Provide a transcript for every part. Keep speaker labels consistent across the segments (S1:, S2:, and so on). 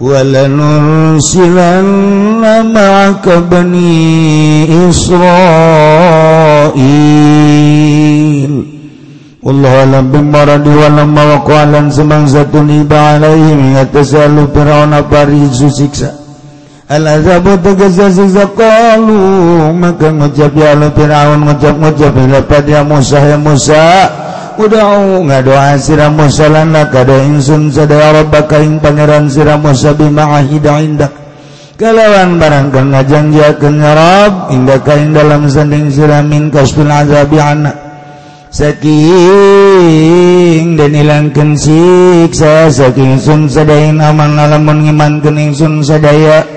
S1: ولنرسلن معك بني إسرائيل. والله أعلم بالمرض ولما وقع لن زمان زتنيب عليهم. يتسأل فرعون باريس سكسا العذاب تجزى سكسا قالوا مكان مجاب يا فرعون مجاب مجاب. إلى يا موسى يا موسى. Udah nga doa sira musalan kada insun sadaya rabbaka ing pangeran sira musa bima ahida indak. Kalawan barang kang ngajangjakeun ya rab inda kain dalam sanding sira min kasfil azabi anak. Saking dan ilangkeun siksa saking sun sadaya amal ngalamun ngimankeun ingsun sadaya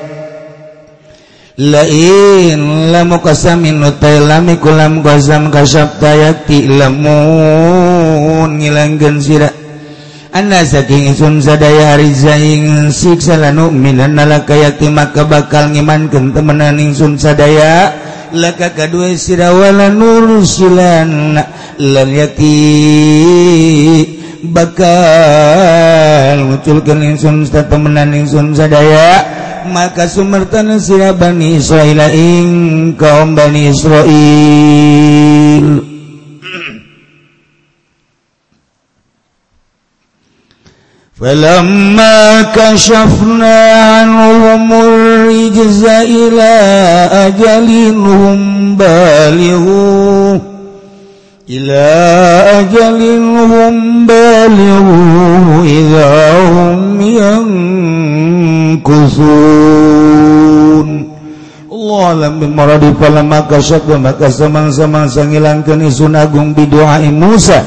S1: lain lamu kasamin utai lami kulam qasam kasyabtayati lamun ngilangkeun sira. Anna saking ingsun sadaya rizaing siksa lanu minan nalaka yakti maka bakal ngimankeun temenan ingsun sadaya. Laka kadua sira wala nur silan lan yakti bakal munculkan ingsun temenan ingsun sadaya. Maka sumertan sira bani Israil ing kaum bani Israil. فلما كشفنا عنهم الرجز إلى أجل هم بالغوه إلى أجل هم بالغوه إذا هم ينكثون Allah alam bimaradi fala maka syakwa maka samang-samang sangilangkan isun agung bidu'ai Musa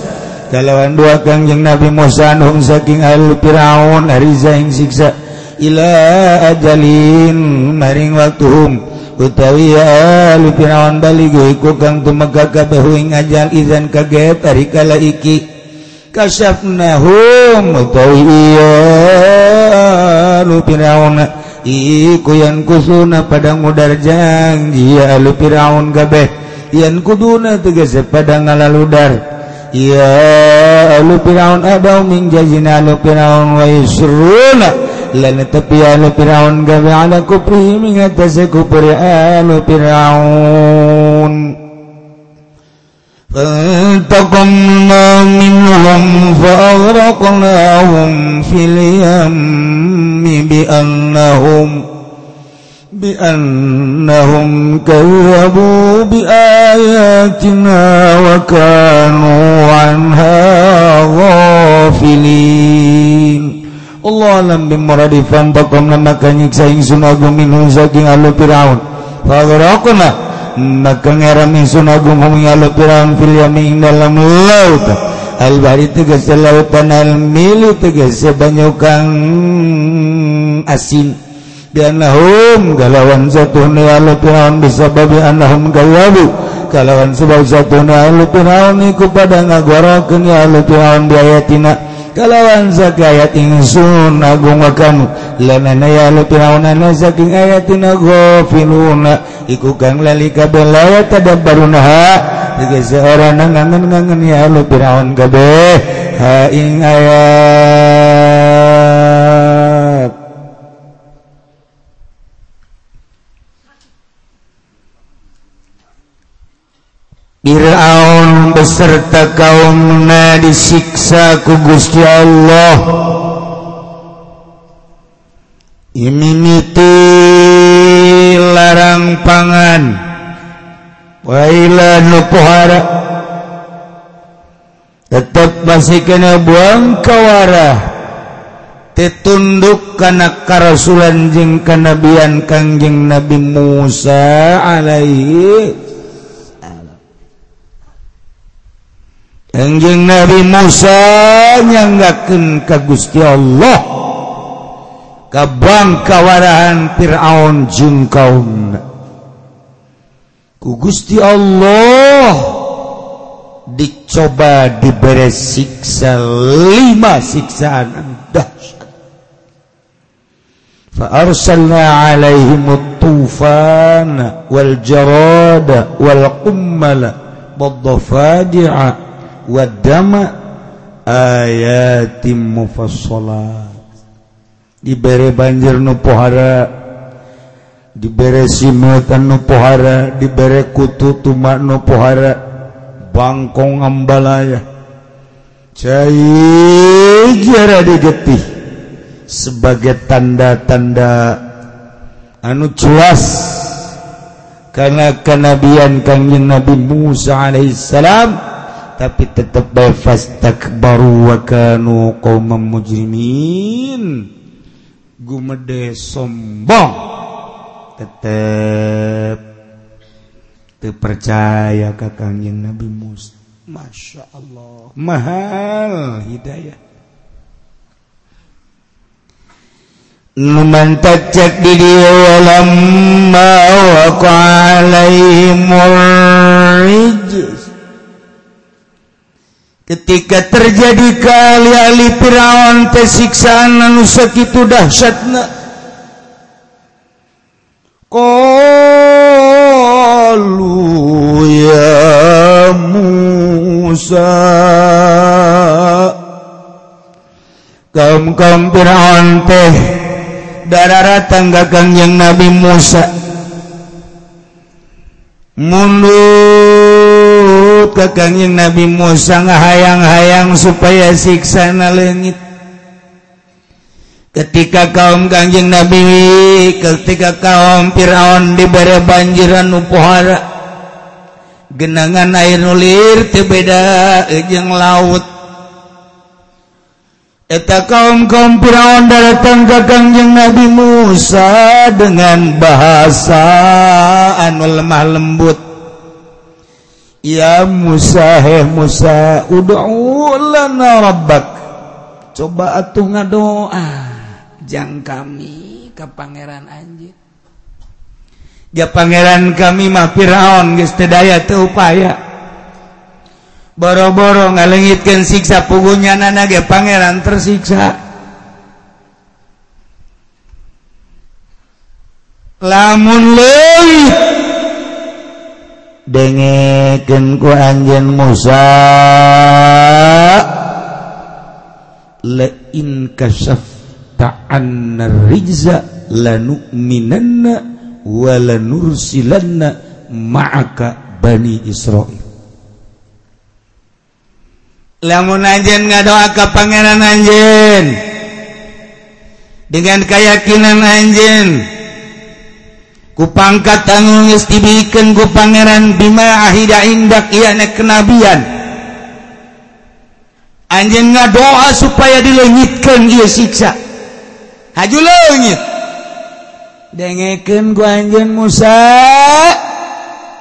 S1: kalawan dua Kangjeng Nabi Musa Hong saking ahli Firaun Ariza ing siksa ila ajalin maring waktuhum utawi al Firaun baligo iku kang tumeka kabeh ing ajal izan kaget ari kala iki. Kasyafnahum utawi iya Firaun iku yang kusuna padang mudar janji ahli Firaun kabeh. Yang kuduna tegese padang ngalaludar lu Firaun ada min jazina lu Firaun wa yusruna tepian Firaun kupri kupri Firaun فانتقمنا منهم فأغرقناهم في اليم بأنهم بأنهم كذبوا بآياتنا وكانوا عنها غافلين Allah alam bimaradifan bakom na makanyiksaing sunagong minhum saking alo piraun Fagrakuna maka ngaraming sunagong huming alo piraun fil yaming dalam laut Al-bari tegas sa lautan al-mili tegas sa banyukang asin biannahum galawan zatun alu firaun bisababi anahum gawabu galawan sebab zatun alu firaun iku pada ngagorokeun ya alu firaun biayatina galawan zakayat ingsun agung wa kamu lanana ya lu firaun ana saking ayatina ghafiluna. Iku kang lali kabeh la tadabbarunaha. Tegese ora nangangen-ngangen ya lu firaun kabeh. Ha ing ayat. Fir'aun beserta kaumna disiksa ku Gusti Allah. Ini larang pangan. Waila nu pohara. Tetap masih kena buang kawara. Tetunduk kana karasulan jeng kanabian kangjeng Nabi Musa alaihi Enjing Nabi Musa nyanggakeun ka Gusti Allah kabang kawarahan Firaun jeung kaumna. Ku Gusti Allah dicoba diberi siksa lima siksaan dahsyat. Fa arsalna alaihim at-tufana wal jarada wal qummala wad-dafadi'a wadama ayatim mufassalat dibere banjir nu pohara dibere simutan nu pohara dibere kutu tuma nu pohara bangkong ambalaya. Cai jara digetih sebagai tanda-tanda anu cuas karena kenabian kangjeng Nabi Musa alaihissalam. Tapi tetap baru wa kanu qaumam mujrimin. Gumede sombong. Tetap terpercaya ke kangjeng Nabi Musa. Masya Allah. Mahal hidayah. Numantajak di dia lamma jika terjadi kali-ali Firaun tesiksaan anu sakitu dahsyatna. Qalu ya Musa kaum kaum Firaun teh darara tanggakan yang Nabi Musa. mulu kanjeng Nabi Musa ngahayang-hayang supaya siksana lengit. ketika kaum Kanjeng Nabi ketika kaum Firaun diberi banjiran upohara, genangan air nulir tebeda ejeng laut Eta kaum-kaum Firaun datang ke Kangjeng Nabi Musa dengan bahasa anu lemah lembut. Ya Musa, he Musa, ud'u lana rabbak. Coba atuh ngadoa jang kami ke pangeran anjir. Ya pangeran kami mah Firaun geus teu daya teu upaya. Boro-boro ngalengitkan siksa pugunya nana ge pangeran tersiksa. Lamun leuwih dengekeun ku anjeun Musa la in kasafta anna rijza lanu'minanna wa lanursilanna ma'aka bani Israil lamun anjen ngadoa ke pangeran anjen dengan keyakinan anjen ku pangkat tanggung istibikan ku pangeran bima ahida indak iana kenabian. Anjen ngadoa supaya dilengitkan ia siksa. Haju lengit dengekeun ku anjen Musa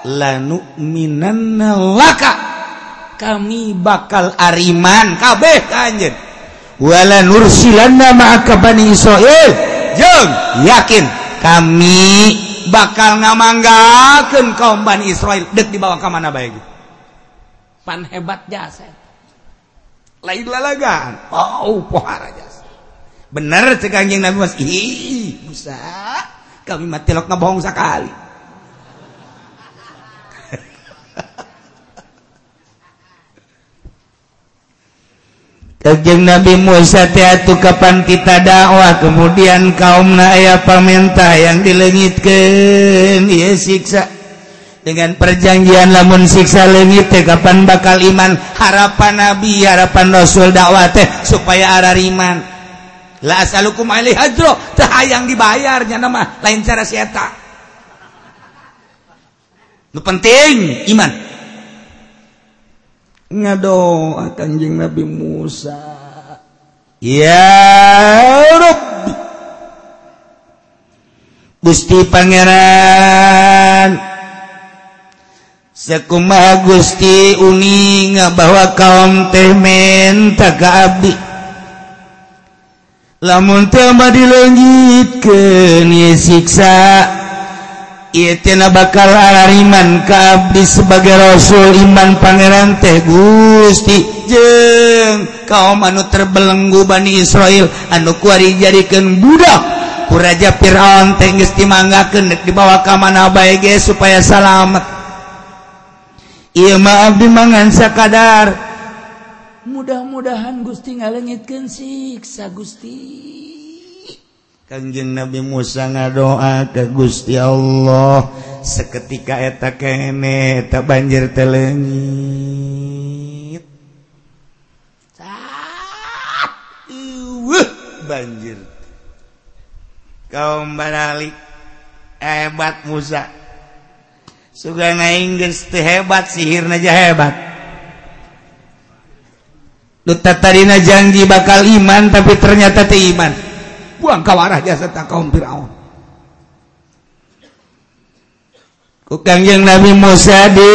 S1: lanu minan laka kami bakal Ariman. Kabeh kanjen wala nursilanna ma'aka bani Israil jeung yakin kami bakal ngamanggakeun kaum bani Israil dek dibawa ka mana bae pan hebat jasa eh. lain lalagan oh pohara jasa bener cek anjing Nabi Mas ih Musa kami mati lok bohong sekali Kajjeng Nabi Musa tiatu kapan kita dakwah? Kemudian kaum naya peminta yang dilengitkan ia siksa. Dengan perjanjian lamun siksa lengit teh kapan bakal iman? Harapan Nabi harapan Rasul dakwah teh supaya arar iman. La asalukum alaihi hajro teh hayang dibayarnya nama lain cara sieta nu penting iman.
S2: ngadoa kanjing Nabi Musa.
S1: Ya Rabbi. Gusti Pangeran. Sekuma Gusti Uni bahwa kaum temen ka abdi. Lamun teu dilengit ke siksa. Itina bakal iman kabdi sebagai Rasul iman Pangeran teh Gusti. Jeng kaum anu terbelenggu Bani Israel anu kuari jadikan budak. Kuraja Fir'aun teh geus dimanggakeun dibawa ka mana bae ge supaya selamat. Ieu mah abdi mangan sakadar mudah-mudahan Gusti ngalengitkeun siksa Gusti. Kangjeng Nabi Musa ngadoa ke Gusti Allah. Seketika eta kene eta banjir telengit Wah, banjir. Kaum baralik hebat Musa. Sugana Inggris teh hebat sihirna aja hebat. Duta tarina janji bakal iman tapi ternyata teh iman. Buang kawarah jasa kaum Fir'aun. Yang Nabi Musa di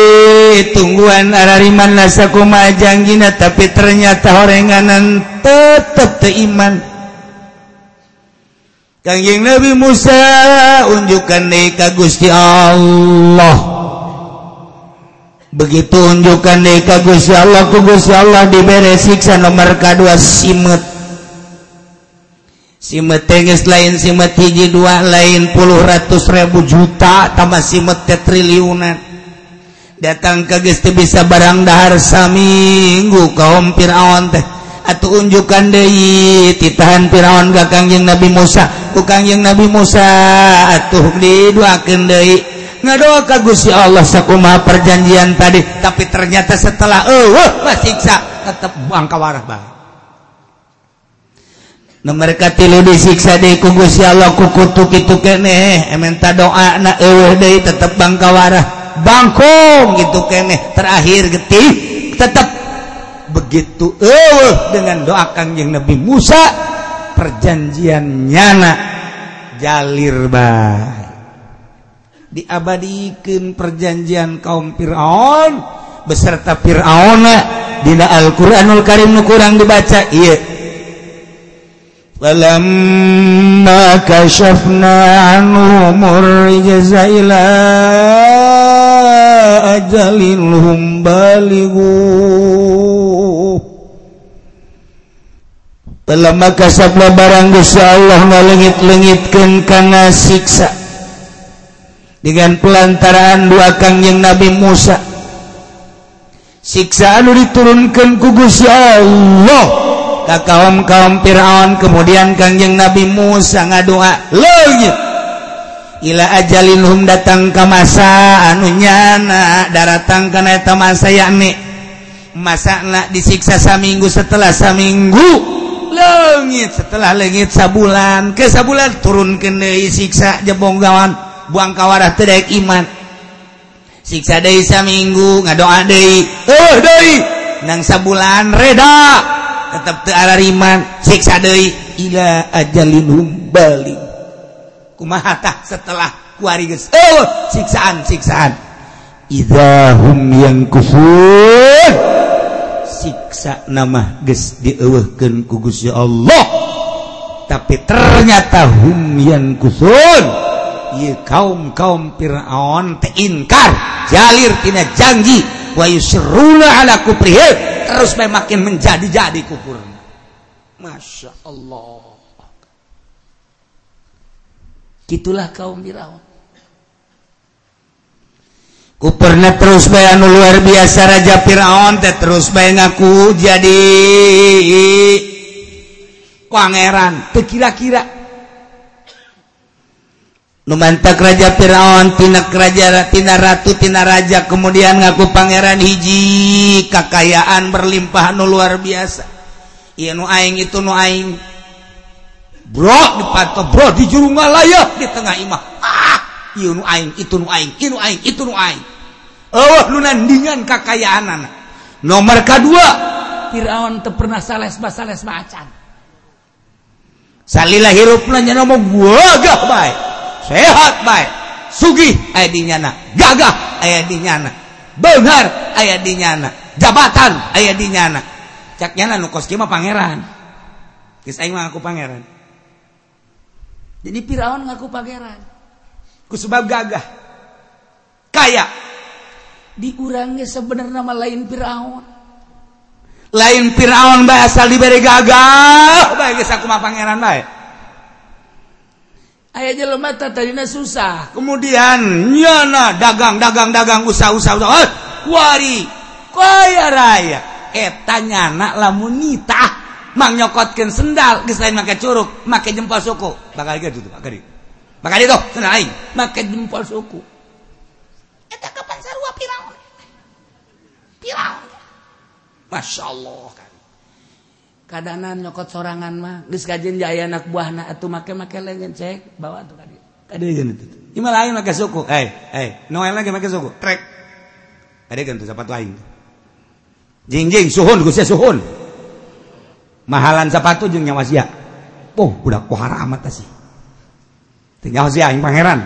S1: tungguan arariman nasa janggina tapi ternyata horenganan tetap teiman. Kangjeng Nabi Musa unjukkan deka Gusti Allah. Begitu unjukkan deka Gusti Allah ku Gusti Allah diberi siksa nomor kedua simet simetenges lain simet hiji dua lain puluh ratus ribu juta tambah simet triliunan. Datang ke gesti bisa barang dahar saminggu kaum Firaun teh. Atau unjukkan deui titahan Firaun ka Kangjeng Nabi Musa. Ku Kangjeng Nabi Musa atuh diduakeun deui. Ngadoa ka Gusti Allah sakumaha perjanjian tadi tapi ternyata setelah eueuh oh, masiksa tetep buang kawarah bae. mereka tilu disiksa di kugus ya Allah kukutu gitu kene ementa doa na eweh deh tetap bangkawarah. Bangkong gitu kene terakhir getih tetap begitu eueuh dengan doa kangjeng Nabi Musa perjanjian nyana jalir bah diabadikan perjanjian kaum Fir'aun beserta Fir'aun dina Al-Quranul Karim kurang dibaca iya فلما كشفنا عنهم الرجز إلى أجل هم بالغوه Pelama kasabna barang Gusti Allah ngalengit-lengitkeun kana siksa dengan pelantaraan dua kangjeng Nabi Musa siksa anu diturunkan ku Gusti Allah ka kaum kaum Firaun kemudian Kangjeng Nabi Musa ngadua leungit ila ajalinhum datang ke masa anu nyana daratang kana eta masa yakni. Masa nak disiksa saminggu setelah saminggu. Lengit setelah lengit sabulan ke sabulan turun deui siksa jebong gawan buang kawarah tedek iman. Siksa dari saminggu ngadoa dari eh dari nang sabulan reda. tetap terariman siksa deui Ila ajalin Bali kumahatah setelah kuariges oh, siksaan siksaan. Idahum yang kufur siksa nama ges dieuweuhkeun kugus ya Allah. Tapi ternyata hum yang ieu kaum kaum Fir'aun teinkar jalir tina janji. Wa yusruna ala kufrihim terus makin menjadi-jadi kukur Masya Allah. Gitulah kaum Firaun. Kuperna terus bayar anu luar biasa Raja Firaun teh terus bayar ngaku jadi. Pangeran kira-kira numantak Raja Firaun pinak Rajatina Ratutina Raja kemudian ngaku Pangeran hiji kakayaan berlimpah nu luar biasa. Iya nuaing itu nuaing bro dipantau bro di juru ngalayak di tengah imah. Ah iya nuaing itu nuaing iya nuaing itu nuaing oh lu nandingan kakayaan anak nomor kedua Firaun teu pernah salesma salesma acan. Salilah hirupna nyana mah gagah baik sehat baik sugih aya dinyana gagah aya dinyana benar aya dinyana jabatan aya dinyana caknyana nu kos mah pangeran. Geus aing ngaku pangeran. Jadi Firaun ngaku pangeran. Ku sebab gagah. Kaya. Diurangnya sebenarnya nama lain Firaun. Lain Firaun bae asal diberi gagah. Bae geus aku mah pangeran bae aya jelema tadina susah. Kemudian nyana dagang dagang dagang usaha usaha usaha. Eh, wari kaya raya. Eta nyana lamun nitah mang nyokotkeun sendal geus lain make curug make jempol suku. Bakal gitu tuh bakal bakal itu sendal aing make jempol suku. Eta kapan sarua Firaun Masya Allah keadaan nyokot sorangan mah geus kajen jaya anak buahna atuh make make lengan cek. Bawa tuh kadi. Kadi geun itu ima lain make suku. Eh eh noel lagi make suku. Trek. Kadi kan tuh sepatu aing jing jing suhun geus suhun. Mahalan sepatu jeung nyawa sia. Oh budak kohara amat sih. Tinggal sia aing pangeran.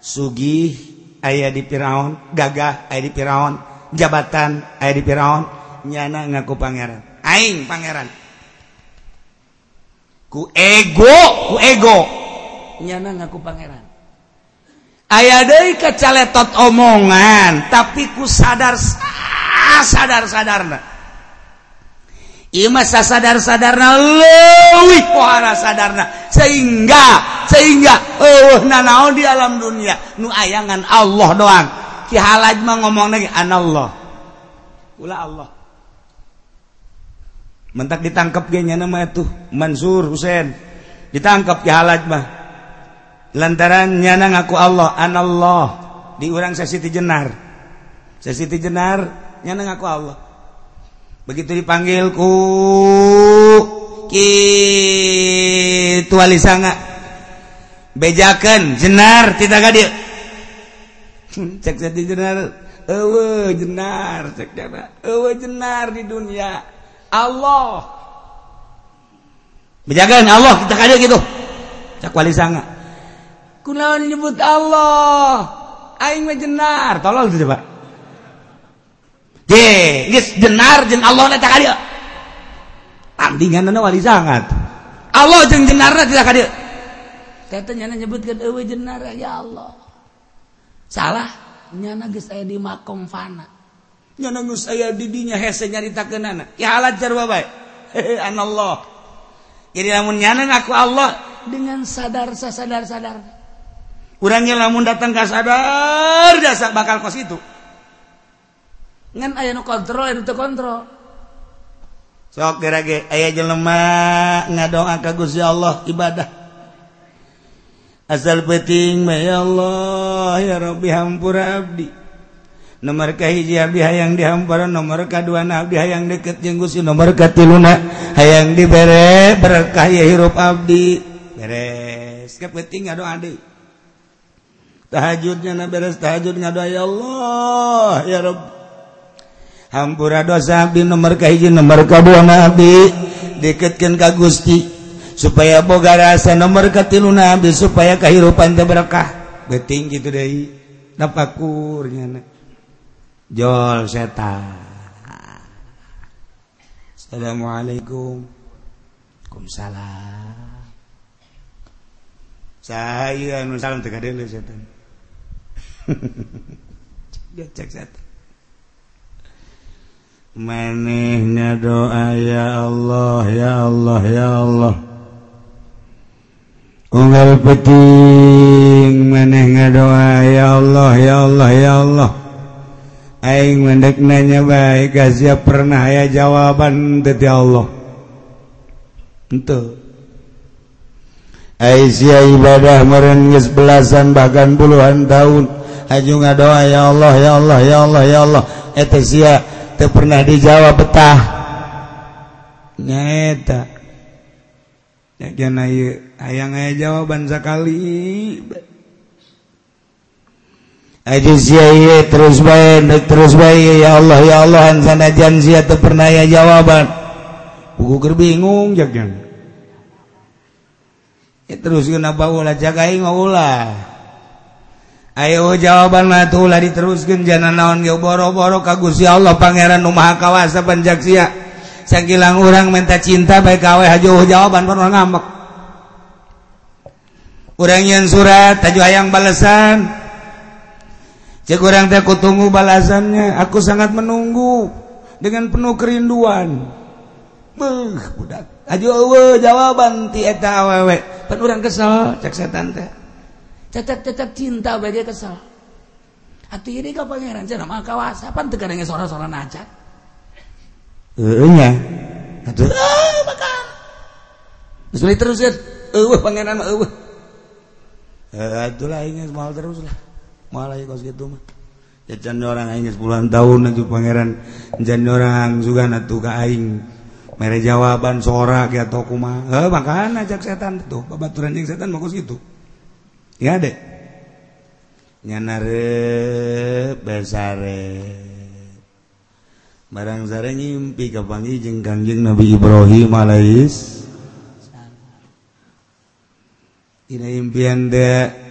S1: Sugih aya di Firaun gagah aya di Firaun jabatan aya di Firaun nyana ngaku pangeran. Aing pangeran. Ku ego ku ego. Nyana ngaku pangeran. Aya deui kecaletot omongan tapi ku sadar sadar sadarna. Ieu mah sadar sadarna leuwih pohara sadarna. Sehingga sehingga eueuh nanaon di alam dunia. Nu ayangan Allah doang. Ki halaj mah ngomong lagi anallah. Ulah Allah. Mentak ditangkap ge nama itu Mansur Husain. Ditangkap Ki halaj mah. Lantaran nyana ngaku Allah, anallah. Di urang sasiti jenar. Sasiti jenar nyana ngaku Allah. Begitu dipanggil ku ki tuali sanga bejakan jenar tidak gadir cek jadi jenar ewe jenar cek jana ewe jenar di dunia Allah. Menjaga Allah kita kada gitu. Cakwali sanga kunaon nyebut Allah? Aing mah jenar. Tolol tuh coba. Ye geus jenar jeung Allah na kada tandinganna wali sangat. Allah jeung jenarna tidak kadir teh nyana nyebutkeun eueuh jenar ya Allah. Salah? Nyana geus aya di makom fana. nyanangus aya di dinya hese nyarita kenana ya halat jarwa baik an Allah jadi lamun nyanan aku Allah dengan sadar sadar. Sadar orangnya lamun datang ke sadar dasar bakal kos itu. Ngan aya nu kontrol anu teu kontrol. Sok gerage aya jelema ngadoa ka Gusti Allah ibadah. Asal penting ya Allah ya Rabbi hampura abdi nomor kahiji abdi hayang dihamparan nomor kedua abdi hayang deket jeung Gusti nomor katiluna hayang dibere berkah ya hirup abdi. Beres kepenting ngado ade tahajudnya na beres tahajud ngado ya Allah ya Rabb hampura dosa abdi nomor kahiji nomor kedua abdi. Deketkeun ka Gusti supaya boga rasa nomor katiluna abdi supaya kahirupan teh berkah. Penting gitu deui napakurnya na. Jol seta. Assalamualaikum. Waalaikumsalam. Saya anu salam teh kadele setan. Cek setan. Manehna doa ya Allah ya Allah ya Allah. Unggal peting maneh ngadoa ya Allah ya Allah ya Allah. Aing mendek nanya baik kasih pernah ya jawaban dari Allah. Itu. Aisyah ibadah merengis belasan bahkan puluhan tahun. Haju ngadoa ya Allah ya Allah ya Allah ya Allah. Eh, Eta sia teu pernah dijawab betah. Nyaeta. Ya kana hayang aya jawaban sakali. Ajiziyah terus baik terus baik ya Allah ya Allah sana janji teu pernah ya jawaban. Buku keur bingung. Ya terus kenapa ulah jagai ulah. Ayo jawaban mah tuh ulah diteruskeun jangan naon boro-boro ka Gusti Allah Pangeran Nu Maha Kawasa Panjaksia. Sakilang urang minta cinta baik kawe hajo jawaban pernah ngambek. Urang yang surat, taju hayang balesan, Cek orang teh aku tunggu balasannya. Aku sangat menunggu dengan penuh kerinduan. Beuh, budak. Aju awe jawaban ti eta awewe. Pan urang kesel cek setan teh. Cecek-cecek cinta bae dia kesel. Hati ini ka pangeran cenah mah kawasa pan teu kadang sora-sora nacat. Heeh nya. Atuh makan. Terus Terus terusin. Eueuh pangeran mah eueuh. Eh atuh lah ingat mal terus lah. orang bulan tahun Pangeran jan orang juga aing. Mere jawaban sorak ya tokuma makan ajak setan tuh. Babaturan yang setan bagus gitu. Ya dek. Nyanare besare. Barang sare ngimpi kapangi jeung kangjeng Nabi Ibrahim alaihis Ina impian dek.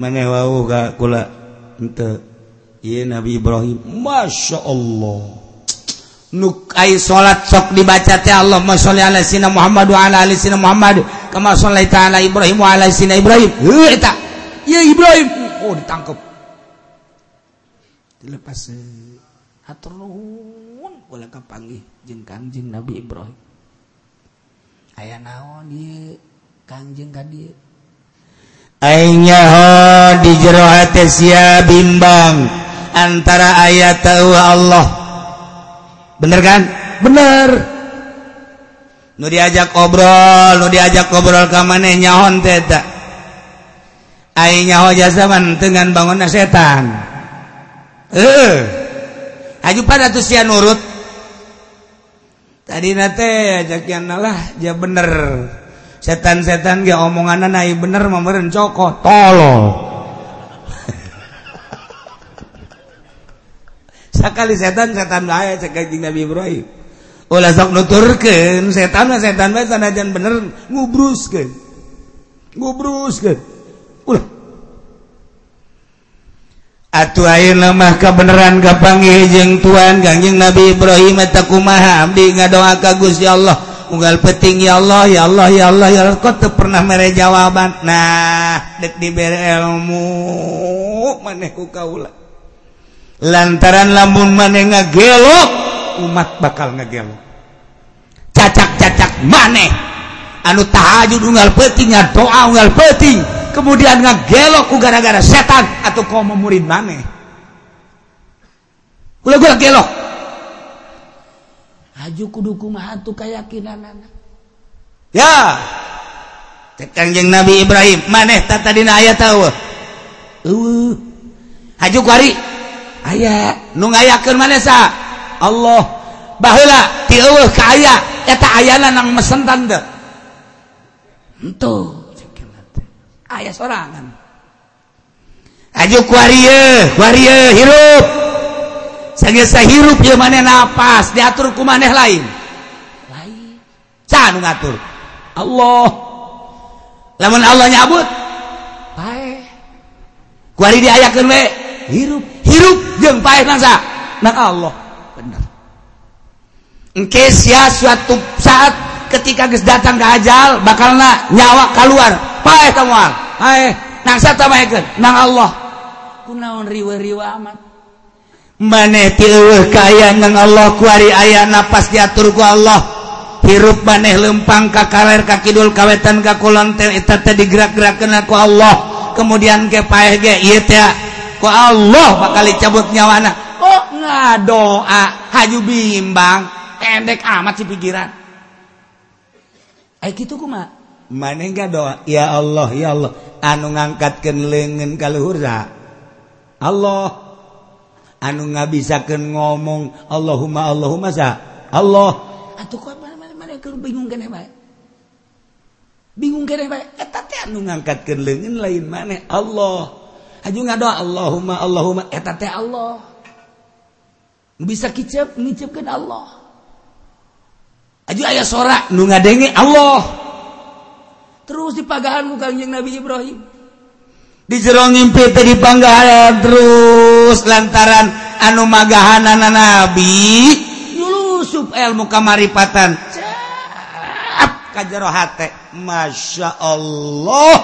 S1: maneh wau ga kula ente? Ieu Nabi Ibrahim. Masya Allah. Nuk salat sok dibaca teh Allahumma sholli ala sina Muhammad wa ala ali sina Muhammad. Kama shallaita ala Ibrahim wa ala sina Ibrahim. Heuh eta ieu Ibrahim. Oh ditangkep. Dilepas eh, hatur nuhun. Ulah kapanggih jeung Kanjeng Nabi Ibrahim. Aya naon ieu Kanjeng ka dieu Ainyaho di jero sia bimbang antara ayat tahu Allah. Bener kan? Bener. Nu diajak obrol, nu diajak obrol ka maneh nyahon teh eta. Ai dengan bangunna setan. Eh, Haju pada tuh sia nurut. Tadi nate ajaknya lah, ja bener. Setan-setan ge omongan naik bener memberen coko tolol. Sekali setan setan bahaya cek Nabi Ibrahim. Ulah sok nuturkeun setan mah setan bae sanajan bener ngubruskeun. Ngubruskeun. Ulah. Atuh ayeuna mah kabeneran kapanggih jeung tuan Kangjeng Nabi Ibrahim eta kumaha? Abdi ngadoa ka Gusti Allah unggal peting ya Allah ya Allah ya Allah ya Allah. Kok tuh pernah mere jawaban? Nah dek diberi ilmu. Maneh ku kaula. Lantaran lamun maneh ngagelok umat bakal ngagelok. Cacak-cacak maneh. Anu tahajud unggal peting doa unggal peting kemudian ngagelok ku gara-gara setan atau kau memurid maneh. Kula gua gelok. Haju kumaha tu kayakkinan ya. Kanjeng Nabi Ibrahim maneh tata dina aya tahu uh, haju kuari. Aya. Nu ngayakeun maneh sa? Allah baheula ti eueuh ka aya. Eta ayana nang mesentan teu entuh aya sorangan. Haju kuari kuari hirup. saya hirup mana nafas diaturku maneh lain. Lain. Can, ngatur? Allah. Lamun Allah nyabut? Pae kuari diayakeun we? Hirup. Hirup jeung pae nangsa nang Allah. Bener. Engkes ya suatu saat ketika geus datang ka ajal bakalna nyawa kaluar. Pae tamual. Pae nangsa satamaikeun nang Allah. Kunaon riwa-riwa amat. maneh kayang Allah kuari ayah nafas diaturku Allah. Hirup maneh lempang ka wetan kawetan kakulon teh digerak-gerakan ku Allah. Kemudian ke paeh ge ieu teh ku Allah bakal cabut nyawana. Kok ngadoa haju bimbang pendek amat si pikiran. Ai kitu kumaha? Maneh doa ya Allah ya Allah. Anu ngangkatkeun leungeun ka Allah. anu nga bisaken ngomong Allahumma Allahumma sa Allah. Atuh keur bingung bae bingung ngangkat bae eta teh anu ngangkatkeun leungeun lain maneh? Allah. Aju ngadoa Allahumma Allahumma. Eta teh Allah. Bisa kicap ngicapkeun Allah. Aju aya sora nu ngadenge Allah. Terus dipagahan ku Kangjeng Nabi Ibrahim. di jero ngimpi teh dipangga terus lantaran anu magahanana nabi. Nyulusup ilmu kamaripatan. Kajjaro Masya Allah.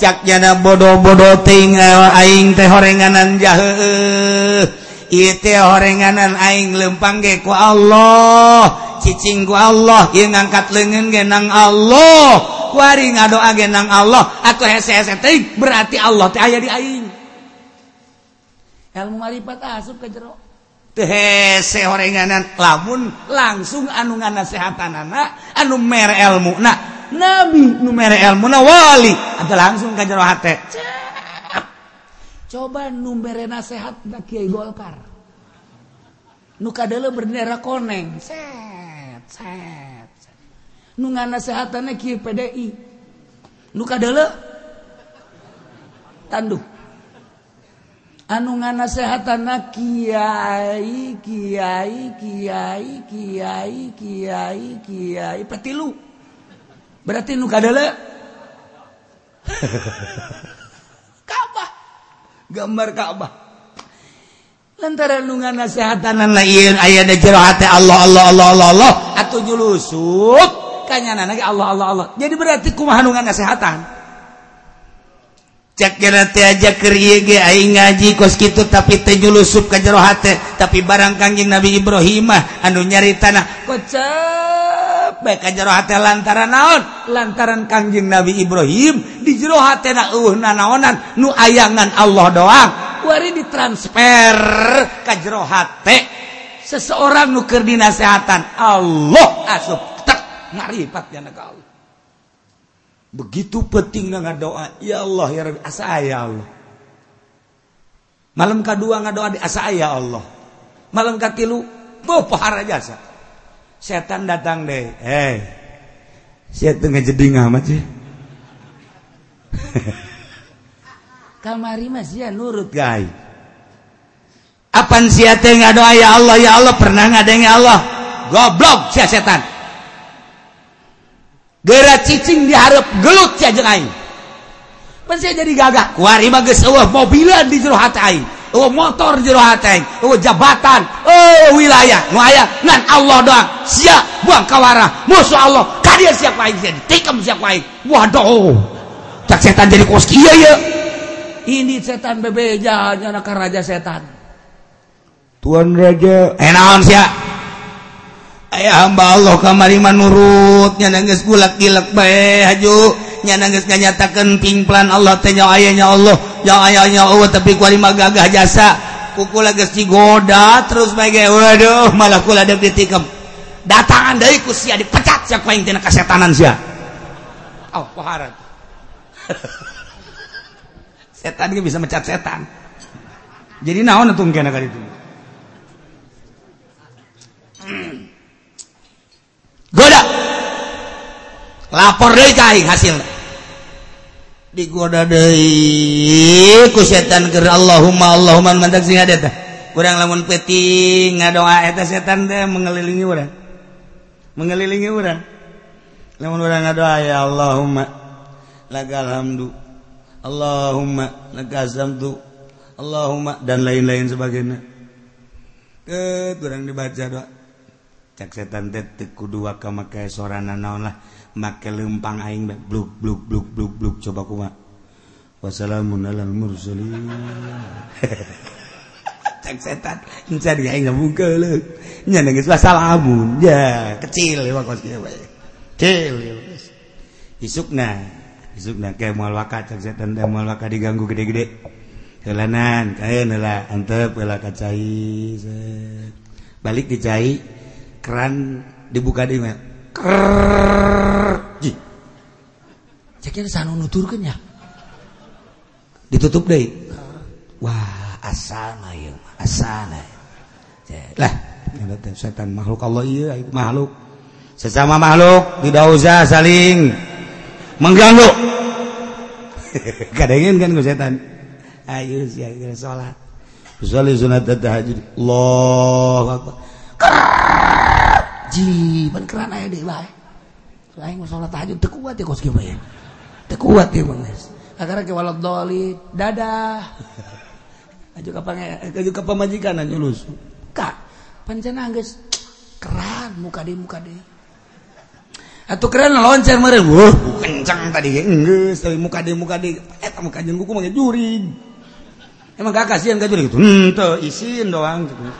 S1: Caknya bodoh-bodo tinggal eh, aing teh horenganan jahe itu horenganan aing lempang ge ku Allah. Cicing ku Allah. Yang ngangkat lengan genang Allah. wari ngadoa genang Allah atau hese-hese teuing berarti Allah teh aya di aing. Ilmu marifat asup ke jero. Teu hese horenganan lamun langsung anu nganasehatanana anu mere elmuna. Nabi nu mere elmuna wali atau langsung ke jero hate. Coba nu mere nasehat ka Kiai Golkar. Nu kadele bendera koneng. Set, set. nu nganasehatanna kieu PDI nu kadeuleu tanduk anu nganasehatanna kiai kiai kiai kiai kiai kiai. Petilu. Berarti nu kadele? Ka'bah gambar Ka'bah lantaran nu nganasehatanna lain aya da jero hati Allah Allah Allah Allah, Allah. Atuh julusuk tanya anak Allah Allah Allah. Jadi berarti kumahanungan kesehatan cek gerati aja keriye ge aing ngaji kos kitu tapi teh nyulusup ka jero hate. Tapi barang kangjeng Nabi Ibrahimah anu nyaritana kocep bae ka jero hate lantaran naon? Lantaran kangjeng Nabi Ibrahim di jero hate na eueuhna naonan nu ayangan Allah doang. Wari ditransfer ka jero hate. Seseorang nuker dinasehatan Allah asup. Ngaripat begitu penting doa ya Allah ya asa Allah. Malam kedua nga doa di asa ya Allah. Malamkatilu pohara jasa setan datang deh eh tengah jadi ngamat sih? Kamari mas ya nurut. Guys apa sih nggak doa ya Allah ya Allah pernah ngadengin Allah? Goblok si setan gera cicing diharap gelut si ajeng aing. Pasti jadi gagah kuari mah geus eueuh mobilan di jero hati aing. Eueuh motor jero hati aing. Eueuh jabatan. Eueuh wilayah. Nu aya ngan Allah doang. Sia buang kawara musuh Allah. Kadia siap aing sia tikam siap aing? Waduh. Cak setan jadi kos. Iya ya ini setan bebeja. Karena raja setan.
S2: Tuan Raja.
S1: Eh, Enaon sia? Ayah hamba Allah kamarima nurutnya nangis gulak gilak baik haju. Nya nangis nyatakan pingplan Allah tanya ayahnya Allah. Yang ayahnya Allah tapi kuarima gagah jasa. Kuku lagi digoda terus bagai waduh malah kula ada ditikam. Datangan dari ku sia dipecat siapa yang tina kesetanan sia. Oh paharat setan bisa mecat setan. Jadi naon itu mungkin agak itu? goda. Lapor deh cai hasil. Digoda deui. Ku setan keur Allahumma Allahumma mantak sing ada teh kurang lamun peti ngadoa eta setan teh mengelilingi urang. Mengelilingi urang. Lamun urang ngadoa ya Allahumma lakal hamdu Allahumma lakal hamdu Allahumma dan lain-lain sebagainya. Ke kurang dibaca doa. cak setan kudu ka make sorana naon lah. Make lempang aing bluk bluk bluk bluk bluk coba kuma wassalamun alal mursalin. Cek setan encan dia aing ngabung lu nya geus wassalamun ya kecil ya kos kieu bae kecil ya isukna isukna kayak moal waka cek setan da moal waka diganggu gede-gede. Helanan kayak nela antep ka kacai balik dicai keran dibuka di email. Ceknya sanu nuturkeun ya. Ditutup deh. Wah, asana ya, asana. Lah, setan makhluk Allah iya makhluk. Sesama makhluk tidak usah saling mengganggu. Kadangin kan gue setan. Ayo sih sholat. Usolli sunat tahajud. Allahu akbar. Allah ji keran aya deh bae lain salat tahajud teu kuat ya kos kieu ya. Teu kuat ya bang agar ke walad doli dadah. Aju ka pange aju ka pamajikan nyulus kak pancen geus keran muka di muka di atau keren loncer meren wah kencang tadi geus tapi muka di muka di eta muka jeung kuku mah juring emang gak kasihan gak juring itu henteu isin doang gitu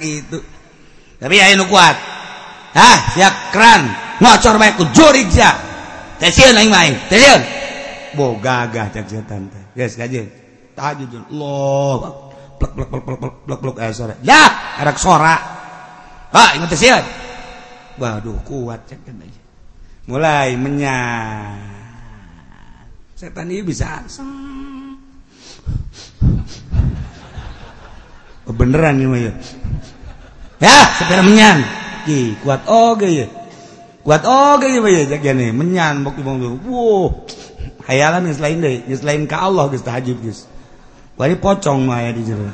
S1: itu tapi kuat. Hah siap keran. Ngocor baik ku jurik sia tesil aing main tesil bo gagah cak setan teh. Geus kajeun tahajud Allah plek plek plek plek plek plek plek eh sore. Dah arak sora. Ha ingat tesil waduh kuat cak aja mulai menyah setan ini bisa. asal beneran ini mah ya ya sepeda menyan ki kuat oge ya kuat oge ya mah ya jadi nih menyan bok ibang tuh wow hayalan geus lain deh geus lain ka Allah geus tahajud geus Wali pocong mah ya di jero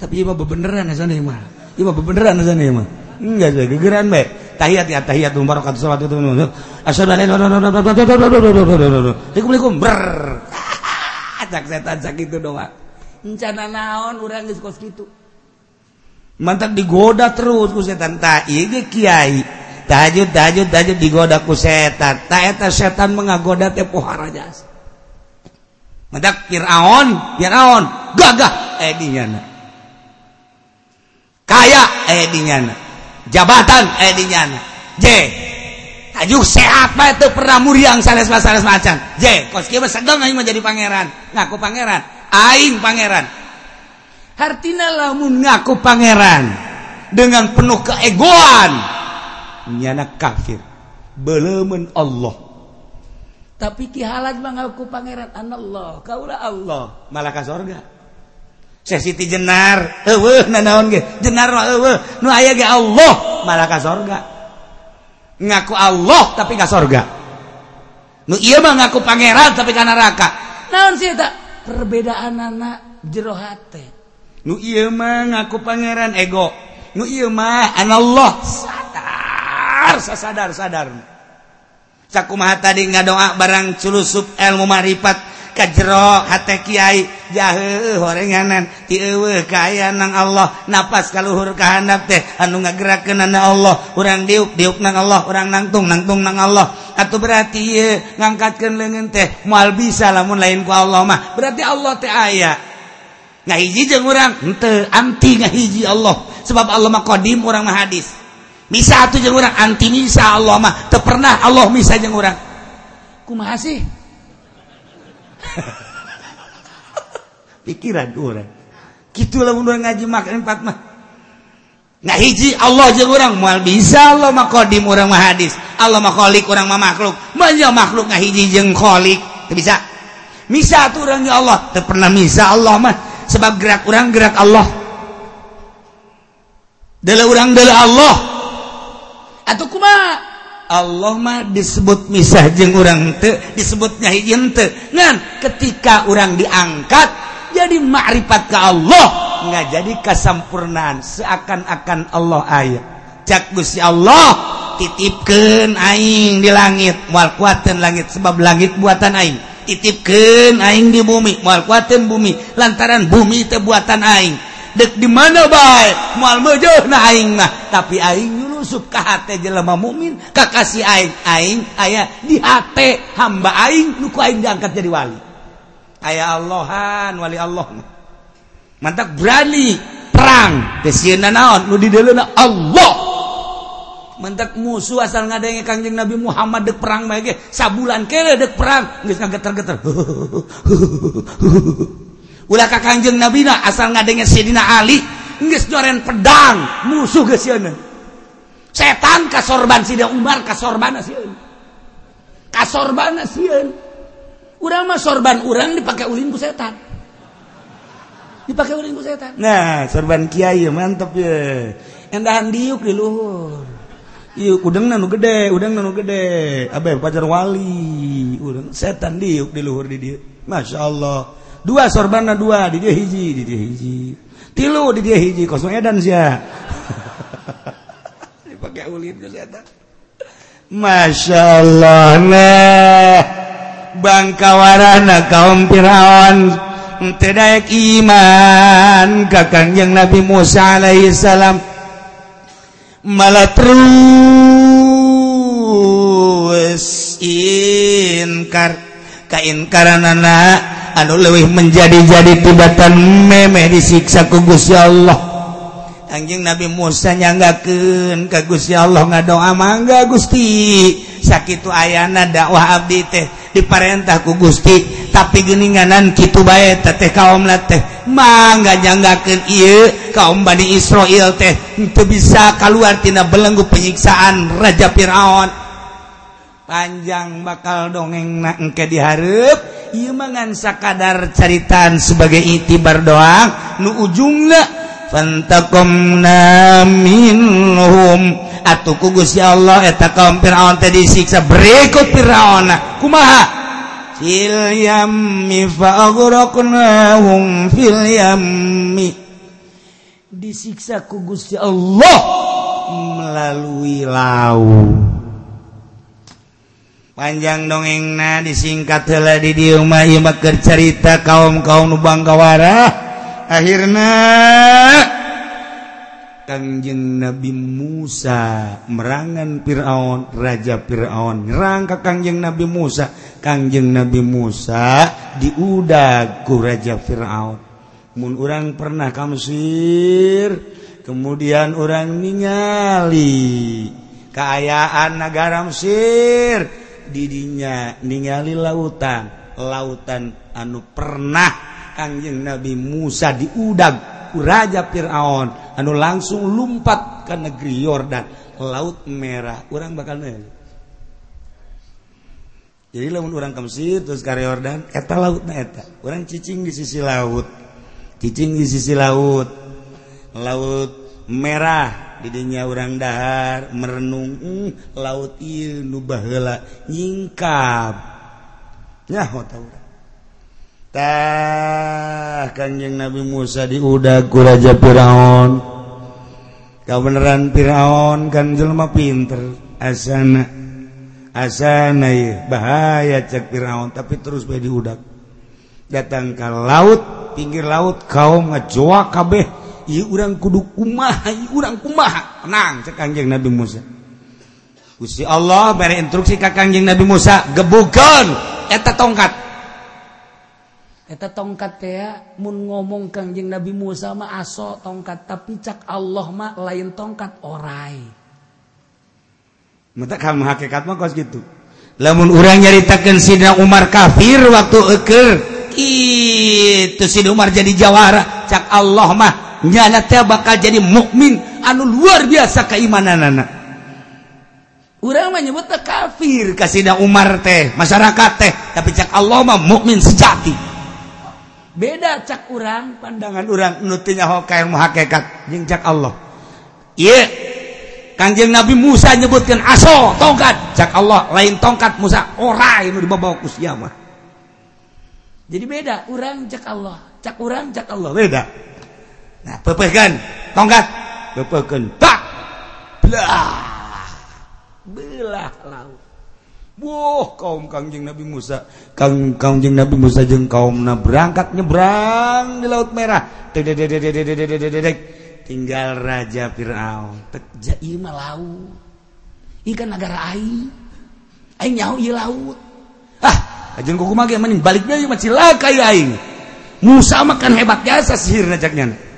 S1: tapi ieu mah bebeneran ya sana mah ieu mah bebeneran ya sana mah enggak sih gegeran bae tahiyat ya tahiyat barakatuh salawat itu asyhadu an la ilaha Assalamualaikum ber cak setan cak itu doang rencana naon orang kos gitu mantap digoda terus ku setan. Tak iya kiai. Tajud tajud tajud digoda ku setan. Tak eta setan mengagoda teh pohara jasa mantap Fir'aun Fir'aun gagah eh dinyana kaya eh dinyana jabatan eh dinyana J Ajuh sehat bae teu pernah muriang sanes-sanes macan. J, kos kieu mah segeng aing mah jadi pangeran. Ngaku pangeran. Aing pangeran. Hartina lamun ngaku pangeran dengan penuh keegoan. Nyana kafir. Belemen Allah. Tapi kihalat mengaku pangeran Allah kaulah Allah. Malah ka sorga sesiti jenar. Eueuh nanaon ge. Jenar mah eueuh. Nu aya ge Allah. Malah ka sorga. Ngaku Allah tapi ka sorga. Nu ieu mah ngaku pangeran tapi ka neraka. Naon sih eta perbedaan anak jerohati nu Imah ngaku Pangeran ego. Nu Imah an Allah. Sadar sadar sadar. cakumaha tadi ngadoa barang culusup ilmu marifat ka jero hate kiai jahe horenganan. Ti eueuh kaya nang Allah. Napas kaluhur kahandap teh anu ngagerakeun na Allah. Urang diuk diuk nang Allah. Urang nangtung nangtung nang Allah. Atuh berarti ieu ngangkatkeun leungeun teh moal bisa lamun lain ku Allah mah. Berarti Allah teh aya. Ngahiji jeung urang. Henteu anti ngahiji Allah. Sebab Allah mah qadim urang mah hadis. Bisa atuh jeung urang anti misa Allah mah. Teu pernah Allah misa jeung urang kumaha sih? Pikiran orang. Gitulah mundur ngaji makan empat mah. Nggak hiji Allah aja orang. Mal bisa Allah mah kodim orang mah hadis. Allah mah kholik orang mah makhluk. Manja makhluk nggak hiji jeng kholik bisa. Misa tuh orang ya Allah. Tak pernah misa Allah mah. Sebab gerak orang gerak Allah. Dela orang dela Allah atau kuma Allah mah disebut misah jeng orang te disebutnya hijin te ngan ketika orang diangkat jadi makrifat ke Allah. Nggak jadi kesempurnaan seakan-akan Allah ayat cak gusti Allah titipkan aing di langit. Mual kuatan langit sebab langit buatan aing. Titipkan aing di bumi mual kuatan bumi. Lantaran bumi itu buatan aing. dek di mana baik mual mejoh na aing mah. Tapi aing nyusup ka hate jelema mukmin kakasih aing aing aya di hate. Hamba aing nu ku aing diangkat jadi wali. Aya Allahan wali Allah mantap berani perang. Tesieuna naon? Nu dideleuna Allah. Mantap musuh asal ngadenge Kanjeng Nabi Muhammad dek perang mah ge. Sabulan kere dek perang. Geus ngageter-geter. ulah ka Kanjeng Nabi na asal ngadenge Sayyidina Ali geus joren pedang musuh geus sieuna setan kasorban Sayyidina Umar kasorbana sieun kasorbana sieun urang mah sorban urang dipakai ulin ku setan. Dipakai ulin ku setan. Nah sorban kiai mantep ya endahan diuk di luhur. Iuk udang nanu gede, udang nanu gede. Abe pacar wali, udang setan diuk di luhur di dia. Masya Allah. Dua sorbana dua di dia hiji di dia hiji. Tilu di dia hiji kosong edan sih dipakai ulin setan Masya Allah nah bangkawarana kaum Firaun tidak iman kakang yang Nabi Musa alaihi salam. Malah terus inkar kainkaran anu lewih menjadi-jadi tibatan meme disiksa kugus ya Allah. Anjing Nabi Musa nyanggaken kagus ya Allah ngadoa mangga Gusti. Sakit ayana dakwah abdi teh diparentah ku Gusti. Tapi geninganan kitu bae teh kaum lateh mangga nyanggakeun ieu kaum Bani Israil teh. Teu bisa kaluar tina belenggu penyiksaan Raja Firaun. panjang bakal dongeng nangke diharap ieu mangan sakadar caritaan sebagai itibar doang. Nu ujungna fantakom minhum atuh ku Gusti Allah eta kaum Firaun teh disiksa berikut Firaun. Kumaha? Fil yammi fa'aghraqnahum fil yammi. Disiksa ku Gusti Allah melalui laut. panjang dongeng na disingkat telah di diamah Imakr cerita kaum-kaum lubang Kawara akhirnya Kangjeng Nabi Musa merangan Firaun Raja Firaun. Rangka Kangjeng Nabi Musa. Kangjeng Nabi Musa diudaku Raja Firaun. Mun orang pernah ke Mesir kemudian orang ningali keayaan negara Mesir. didinya ningali lautan lautan anu pernah Kangjeng Nabi Musa diudang Raja Firaun anu langsung lumpat ke negeri Yordan. Laut merah orang bakal nel jadi lamun orang ke Mesir terus ke Yordan eta laut na eta. Orang cicing di sisi laut. Cicing di sisi laut. Laut merah. didinya orang dahar merenung mm, laut nubahla nyingkapnya tah Kanjeng Nabi Musa diudag ku Raja Firaun. Kau beneran Firaun kan jelma pinter. Asana asana ya bahaya cek Firaun tapi terus bae diudag datang ke laut pinggir laut kaum ngejoa kabeh. urang kudu kuma urang kumaha? Tenang cek kanjeng Nabi Musa. Gusti Allah bere instruksi ka kanjeng Nabi Musa gebukeun. Eta tongkat. Eta tongkat teh mun ngomong kanjeng Nabi Musa mah aso tongkat tapi cak Allah mah lain tongkat orai. Mata kamu hakikat mah kos gitu. Lamun urang nyaritakeun Sina Umar kafir waktu eker itu Sidina Umar jadi jawara. Cak Allah mah nyana teh bakal jadi mukmin anu luar biasa keimanan anak urang mah nyebut kafir kasih Umar teh masyarakat teh. Tapi cak Allah mah mukmin sejati. Beda cak urang pandangan urang nutinya hoka yang hakikat jeung cak Allah. Iya kanjeng Nabi Musa nyebutkan aso tongkat. Cak Allah lain tongkat Musa ora anu dibawa ku mah. Jadi beda urang cak Allah. Cak urang cak Allah beda. Nah pepekan tongkat. Pepekan tak belah. Belah laut. Wah, kaum kangjeng Nabi Musa. Kang kangjeng Nabi Musa jeung kaum na berangkat nyebrang di laut merah. Tinggal raja Fir'aun. Tek ieu mah laut. Ikan negara aing. Aing nyaho ieu laut. Ah ajeun kumaha ge mending balik deui mah cilaka aing. Musa makan hebat biasa sihirna caknya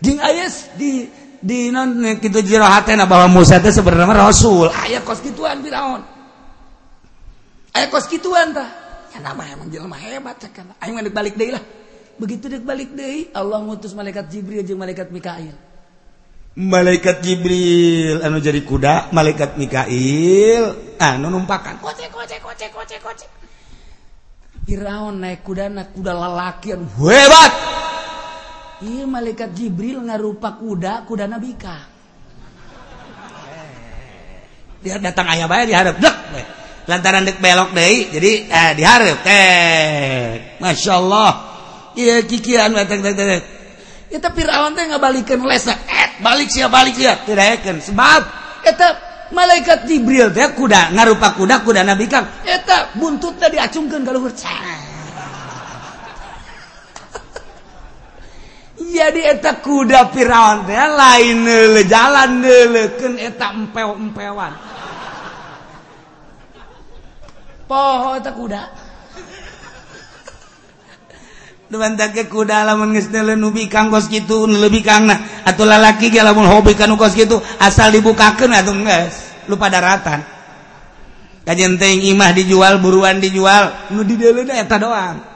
S1: Jing ayes di di non eh, kita jero hatena bahwa Musa itu sebenarnya Rasul. Ayah kos gituan Firaun. Ayah kos gituan tah. Ya nama emang jelema hebat kan Ayo ngadek balik deui lah. Begitu dek balik deui, Allah ngutus malaikat Jibril jeung malaikat Mikail. Malaikat Jibril anu jadi kuda, malaikat Mikail ah, anu numpakan. Kocek kocek kocek kocek kocek. Firaun naik kuda, naik kuda lalakian hebat. Iya malaikat Jibril ngarupa kuda kuda nabika dia eh, datang ayah bayar diharap dek. Lantaran dek belok deh jadi eh diharap teh masya Allah. Iya kikian datang datang datang kita Fir'aun teh ngabalikan lesa. Eh balik sia balik dia tidak yakin sebab eta malaikat Jibril teh kuda ngarupa kuda kuda Nabi Kang eta buntutnya diacungkan kalau hurcah jadi eta kuda Firaun teh lain neule jalan neuleukeun eta empeo-empewan. Poho eta kuda. Duman ke kuda lamun geus neule nubi kanggos kitu lebih kang nah atuh lalaki ge lamun hobi kanu kos kitu asal dibukakeun atuh geus lupa daratan. Kajenting imah dijual buruan dijual nu di deuleuh eta doang.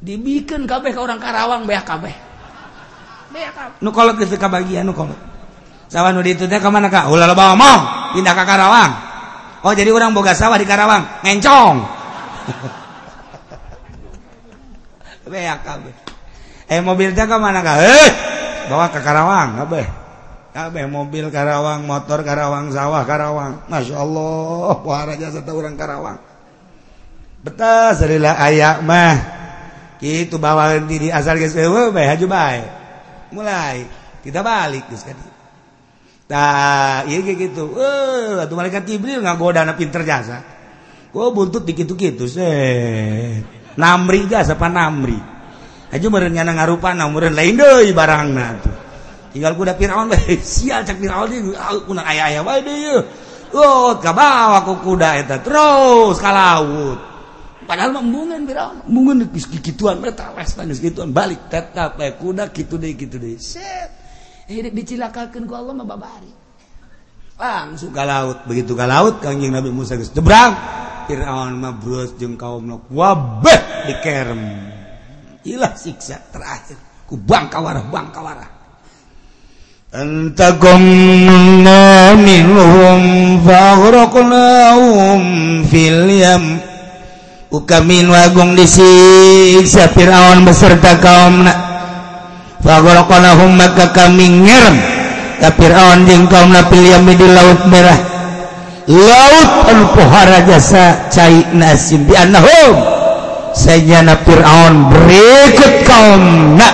S1: Dibikin kabeh ke orang Karawang beak kabeh beak kabeh nu kolot geus kabagian nu kolot sawan nu ditu teh ka mana ka ulah bawa mau pindah ka Karawang Oh jadi orang boga sawah di Karawang, ngencong. Beak kabeh. Eh mobilnya ke mana kah? Eh, bawa ke Karawang, kabeh. Kabeh mobil Karawang, motor Karawang, sawah Karawang. Masya Allah, wah jasa satu orang Karawang. Betul, serilah ayak mah. itu bawa diri asal guys ewe bae haju bae mulai kita balik geus kan tah ieu ge gitu eh atuh malaikat jibril ngagodana pinter jasa ku buntut dikit gitu sih namri gas apa namri haju meureun nyana ngarupa meureun lain deui barangna tuh tinggal kuda Firaun bae sial cak Firaun ieu kuna aya-aya bae deui Oh, kabawa ku kuda eta terus ka laut. Padahal membungan Firaun, membungan kituan eta wes geus kituan balik tetap kuda kitu deui kitu deui. Set. Dicilakakan ku Allah mah babari. Langsung ke laut. Begitu ke laut Nabi Musa geus jebrang Firaun mah bros jeung kaumna wabah dikerem ilah siksa terakhir. Ku bangkawarah bangkawarah. Antagomna minhum faghraqnahum fil yam Ukamin wagung disiksa Fir'aun beserta kaumna. Fagorokonahum maka kami ngerem. Ka Fir'aun jeung kaumna pilih di laut merah. Laut anu pohara jasa cai nasim di anahum Fir'aun berikut kaumna.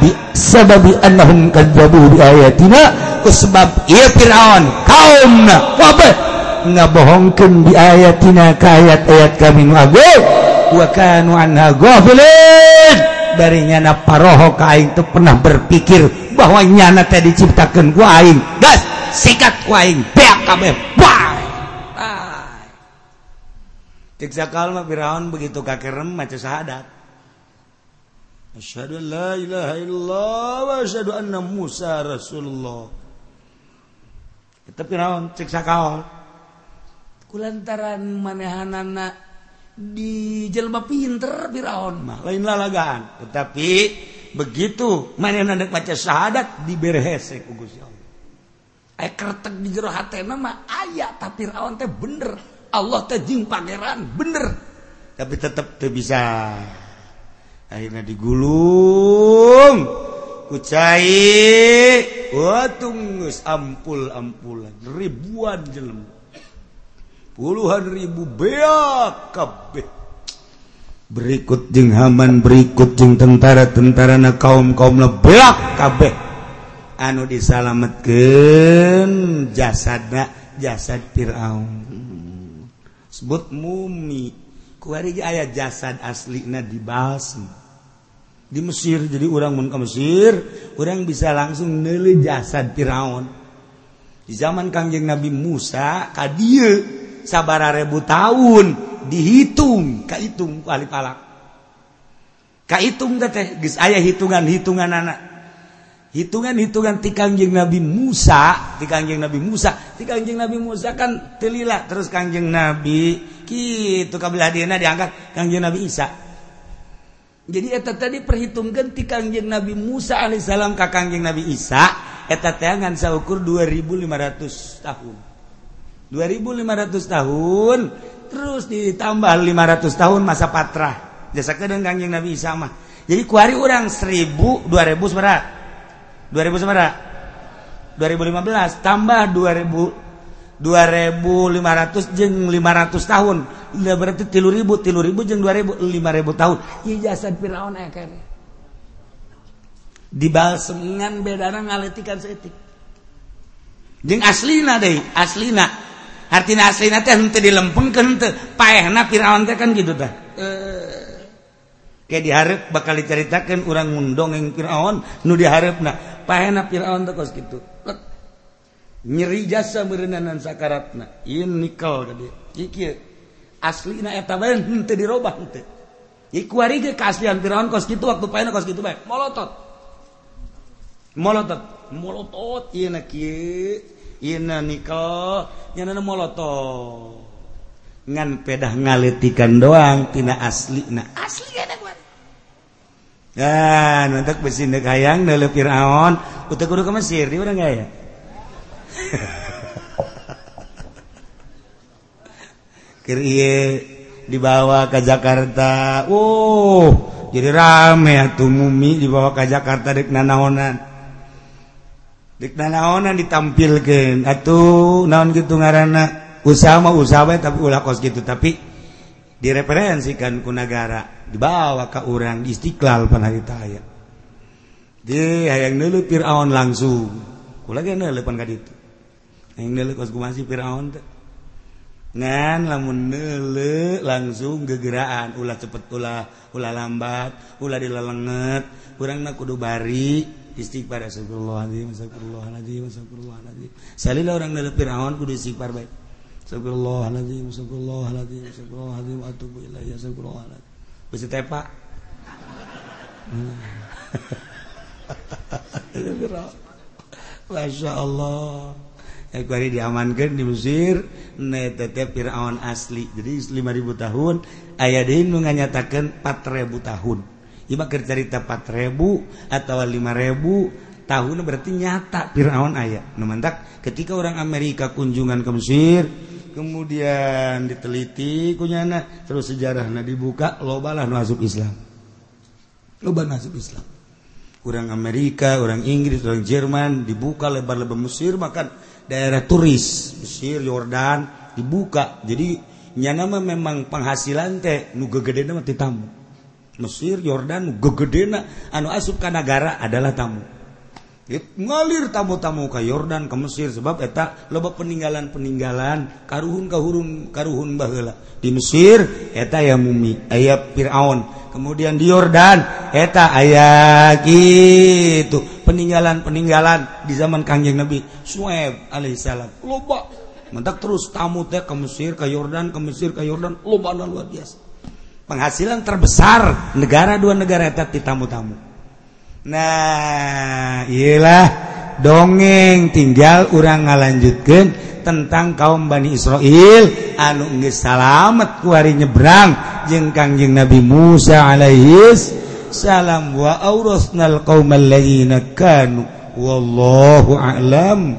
S1: Bi sababi anahum kadzabu di ayatina. Kusebab ia Fir'aun kaumna. Wabah. ngabohongkeun di ayatina ka ayat-ayat kami nu agung. Wa kanu anha ghafilin. Dari nyana paroho ka aing pernah berpikir bahwa nyana teh diciptakeun ku aing. Gas sikat ku aing. Beak kabeh. Bye. Cek zakal mah Firaun begitu kakerem maca syahadat. Asyhadu an la ilaha illallah wa asyhadu anna musa rasulullah. Itu Firaun cek sakal. kulantaran manehanana di jelma pinter Firaun. Mah lain lalagaan. Tetapi begitu manehna dek maca syahadat diberhese ku Gusti Allah. Aya kertek di jero hatena mah aya tapi Firaun teh bener. Allah teh jeung pangeran bener. Tapi tetap teu bisa. Akhirnya digulung ku cai watungus ampul ampulan ribuan jelema. puluhan ribu beakabeh berikut jeng Haman berikut jeng tentara-tentara na kaum-kaum beak kabeh. Anu disalametkeun jasadna jasad Firaun. Sebut mumi. Ku ari aya jasad aslina di Balsam di Mesir jadi orang mun ke Mesir orang bisa langsung neli jasad Firaun. Di zaman Kangjeng Nabi Musa ka dieu. sabarbu tahun dihitung. Kahitung wali palak Kahitung teh aya hitungan-hitungan anak. Hitungan-hitungan tikangjeng Nabi Musa tikangjeng Nabi Musa. Tikangjeng Nabi Musa kan telilah terus Kangjeng Nabi gitu kabelah dina diangkat Kangjeng Nabi Isa. Jadi eta tadi perhitungkan ti Kangjeng Nabi Musa alaihissalam ka Kangjeng Nabi Isa eta teh ngan saukur 2500 tahun. 2500 tahun terus ditambah 500 tahun masa patrah. Jasa kedeng kanjeng Nabi Isa mah. Jadi kuari orang 1000 2000 seberapa 2000 seberapa 2015 tambah 2000 2500 jeng 500 tahun. Udah berarti tilu ribu tilu ribu jeng 2000 5000 tahun. Ijazah Firaun dibal dengan bedana ngaletikan seetik. Jeng aslina deh aslina arti asli dilempeng Firaun kan gitu dah e... Eh. kayak diharap bakal diceritakan orang ngundongeng Firaun nu diharap nah Firaun teh kos gitu Lek. nyeri jasa merenanan sakaratna. Ieu nikel tadi iki asli na eta bae henteu dirobah henteu. Iku ari ge kaaslian Firaun kos kitu waktu pahena kos kitu bae. Molotot. Molotot. Molotot ieu na kieu. nikoto ngan pedah ngalitikan doang tina asli nah asli dan untuk besindek hayang nele Fir'aun. Utak kudu ke Mesir dia udah gak ya Kirie dibawa ke Jakarta. Uh jadi rame ya tuh mumi dibawa ke Jakarta dek nanaonan. Dikna naonan ditampilkan Atuh naon gitu ngaranana Usaha mah usaha tapi ulah kos gitu Tapi direferensikan ku negara Dibawa ke orang di istiqlal panah Di hayang nulu Fir'aun langsung. Kula ge neuleupan ka ditu. Hayang nulu kos kumasi Fir'aun teh. Ngan lamun neuleu langsung gegeraan. Ulah cepet ulah ulah lambat ulah dilelenget. Kurang kudu bari. istighfar astagfirullahaladzim astagfirullahaladzim astagfirullahaladzim. Salila orang dari Fir'aun kudu istighfar baik. Astagfirullahaladzim astagfirullahaladzim astagfirullahaladzim atubu ilaihi astagfirullahaladzim. Bisa tepa? Hmm. Masya Allah. Eku hari diamankan di Mesir Netete Fir'aun asli. Jadi 5.000 tahun Ayah Dehin menganyatakan 4.000 tahun. Iba cerita 4000 atau 5000 tahun berarti nyata Firaun ayat memantak ketika orang Amerika kunjungan ke Mesir kemudian diteliti kunyana terus sejarah nah dibuka lobalah masuk Islam. Loba masuk Islam. Orang Amerika orang Inggris orang Jerman dibuka lebar-lebar Mesir makan daerah turis Mesir Yordan dibuka. Jadi nama memang penghasilan teh nu gegede mati tamu Mesir Yordan gegedena. Anu asup ka negara adalah tamu. It, ngalir tamu-tamu ke Yordan ke Mesir sebab eta loba peninggalan-peninggalan karuhun kahurun karuhun baheula. Di Mesir eta ya mumi aya Fir'aun. Kemudian di Yordan eta aya gitu. Peninggalan-peninggalan di zaman kangjeng Nabi Sueb alaihissalam loba. Mentak terus tamu teh ke Mesir ke Yordan ke Mesir ke Yordan loba luar biasa. penghasilan terbesar negara dua negara eta di tamu-tamu. Nah ialah dongeng tinggal orang ngalanjutkan tentang kaum Bani Israel. Anu salamet ku hari nyebrang jeung kangjeng Nabi Musa alaihis salam wa aurasnal qaumal ladzina kanu. Wallahu a'lam.